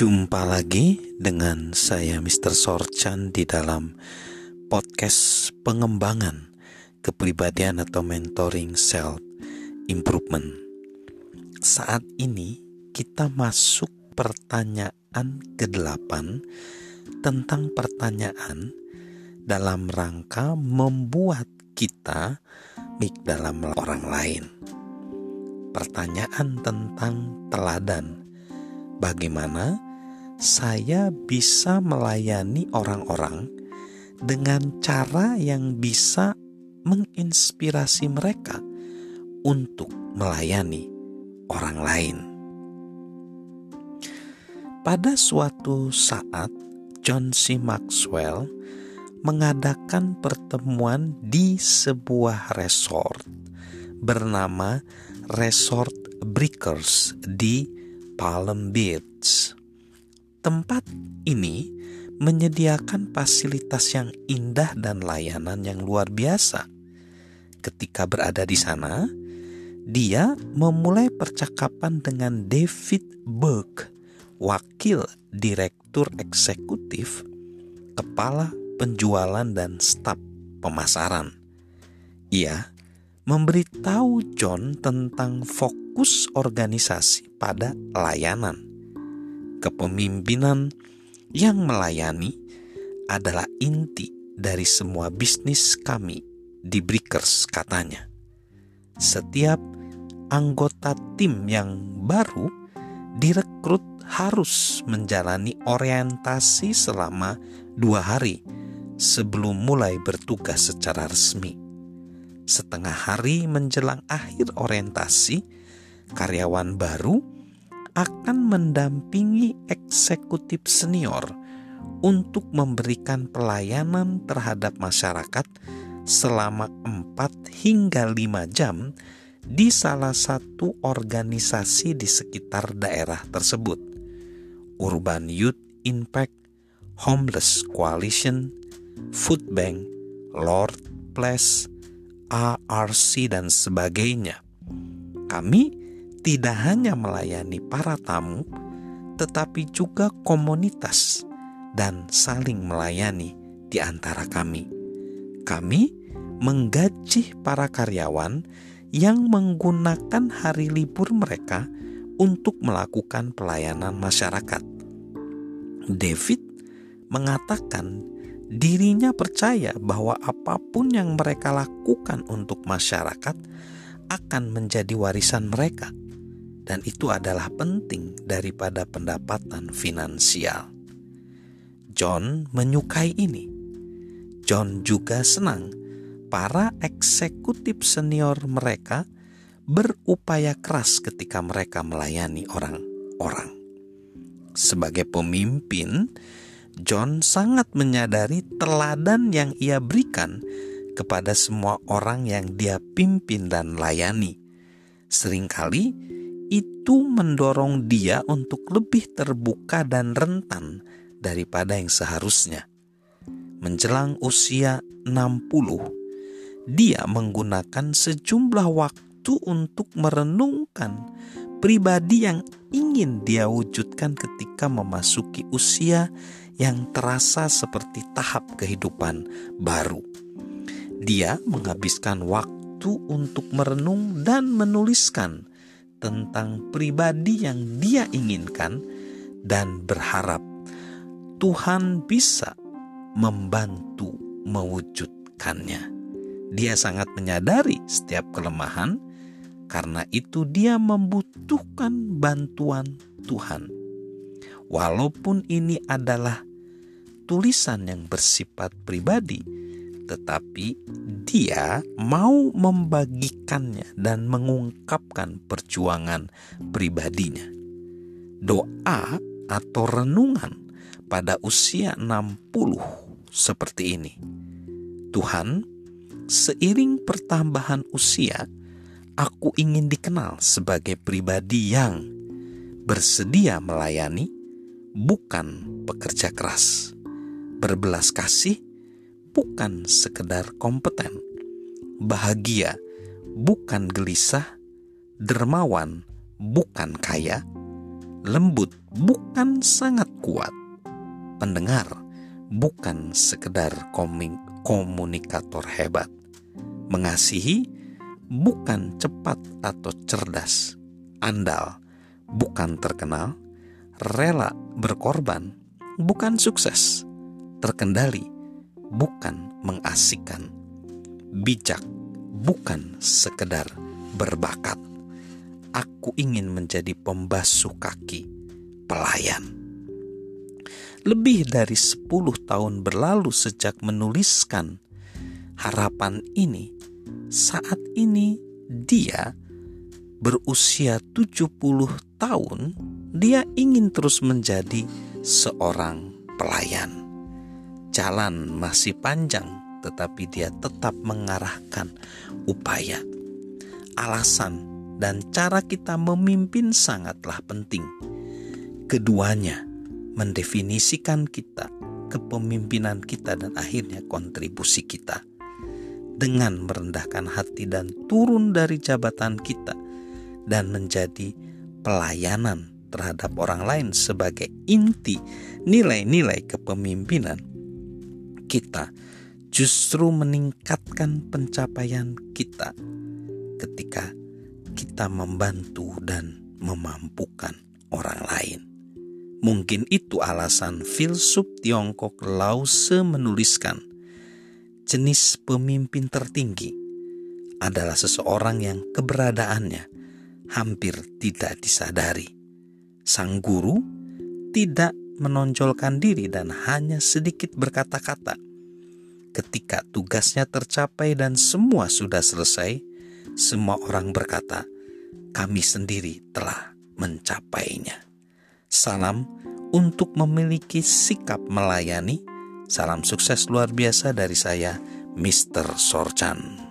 Jumpa lagi dengan saya Mr. Sorchan di dalam podcast pengembangan kepribadian atau mentoring self improvement. Saat ini kita masuk pertanyaan ke-8 tentang pertanyaan dalam rangka membuat kita baik dalam orang lain. Pertanyaan tentang teladan. Bagaimana saya bisa melayani orang-orang dengan cara yang bisa menginspirasi mereka untuk melayani orang lain. Pada suatu saat, John C. Maxwell mengadakan pertemuan di sebuah resort bernama Resort Breakers di Palm Beach. Tempat ini menyediakan fasilitas yang indah dan layanan yang luar biasa. Ketika berada di sana, dia memulai percakapan dengan David Burke, wakil direktur eksekutif, kepala penjualan dan staf pemasaran. Ia memberitahu John tentang fokus organisasi pada layanan. Kepemimpinan yang melayani adalah inti dari semua bisnis kami di Breakers katanya. Setiap anggota tim yang baru direkrut harus menjalani orientasi selama dua hari sebelum mulai bertugas secara resmi. Setengah hari menjelang akhir orientasi, karyawan baru akan mendampingi eksekutif senior untuk memberikan pelayanan terhadap masyarakat selama 4 hingga 5 jam di salah satu organisasi di sekitar daerah tersebut. Urban Youth Impact, Homeless Coalition, Food Bank, Lord Place, ARC dan sebagainya. Kami tidak hanya melayani para tamu, tetapi juga komunitas dan saling melayani di antara kami. Kami menggaji para karyawan yang menggunakan hari libur mereka untuk melakukan pelayanan masyarakat. David mengatakan dirinya percaya bahwa apa pun yang mereka lakukan untuk masyarakat akan menjadi warisan mereka, dan itu adalah penting daripada pendapatan finansial. John menyukai ini. John juga senang para eksekutif senior mereka berupaya keras ketika mereka melayani orang-orang. Sebagai pemimpin, John sangat menyadari teladan yang ia berikan kepada semua orang yang dia pimpin dan layani. Seringkali itu mendorong dia untuk lebih terbuka dan rentan daripada yang seharusnya. Menjelang usia 60, dia menggunakan sejumlah waktu untuk merenungkan pribadi yang ingin dia wujudkan ketika memasuki usia yang terasa seperti tahap kehidupan baru. Dia menghabiskan waktu untuk merenung dan menuliskan tentang pribadi yang dia inginkan dan berharap Tuhan bisa membantu mewujudkannya. Dia sangat menyadari setiap kelemahan, karena itu dia membutuhkan bantuan Tuhan. Walaupun ini adalah tulisan yang bersifat pribadi, tetapi dia mau membagikannya dan mengungkapkan perjuangan pribadinya. Doa atau renungan pada usia 60 seperti ini. Tuhan, seiring pertambahan usia, aku ingin dikenal sebagai pribadi yang bersedia melayani, bukan pekerja keras Berbelas kasih bukan sekedar kompeten. Bahagia bukan gelisah, dermawan bukan kaya, lembut bukan sangat kuat, pendengar bukan sekedar komunikator hebat, mengasihi bukan cepat atau cerdas, andal bukan terkenal, rela berkorban bukan sukses, terkendali bukan mengasihkan, bijak bukan sekedar berbakat aku ingin menjadi pembasuh kaki pelayan. Lebih dari 10 tahun berlalu sejak menuliskan harapan ini, saat ini dia berusia 70 tahun, dia ingin terus menjadi seorang pelayan. Jalan masih panjang, tetapi dia tetap mengarahkan upaya. Alasan dan cara kita memimpin sangatlah penting. Keduanya mendefinisikan kita, kepemimpinan kita, dan akhirnya kontribusi kita. Dengan merendahkan hati dan turun dari jabatan kita, dan menjadi pelayanan terhadap orang lain sebagai inti nilai-nilai kepemimpinan, kita justru meningkatkan pencapaian kita ketika kita membantu dan memampukan orang lain. Mungkin itu alasan filsuf Tiongkok Lao Tse menuliskan, jenis pemimpin tertinggi adalah seseorang yang keberadaannya hampir tidak disadari. Sang guru tidak menonjolkan diri dan hanya sedikit berkata-kata. Ketika tugasnya tercapai dan semua sudah selesai, semua orang berkata, "Kami sendiri telah mencapainya." Salam untuk memiliki sikap melayani. Salam sukses luar biasa dari saya, Mr. Sorchan.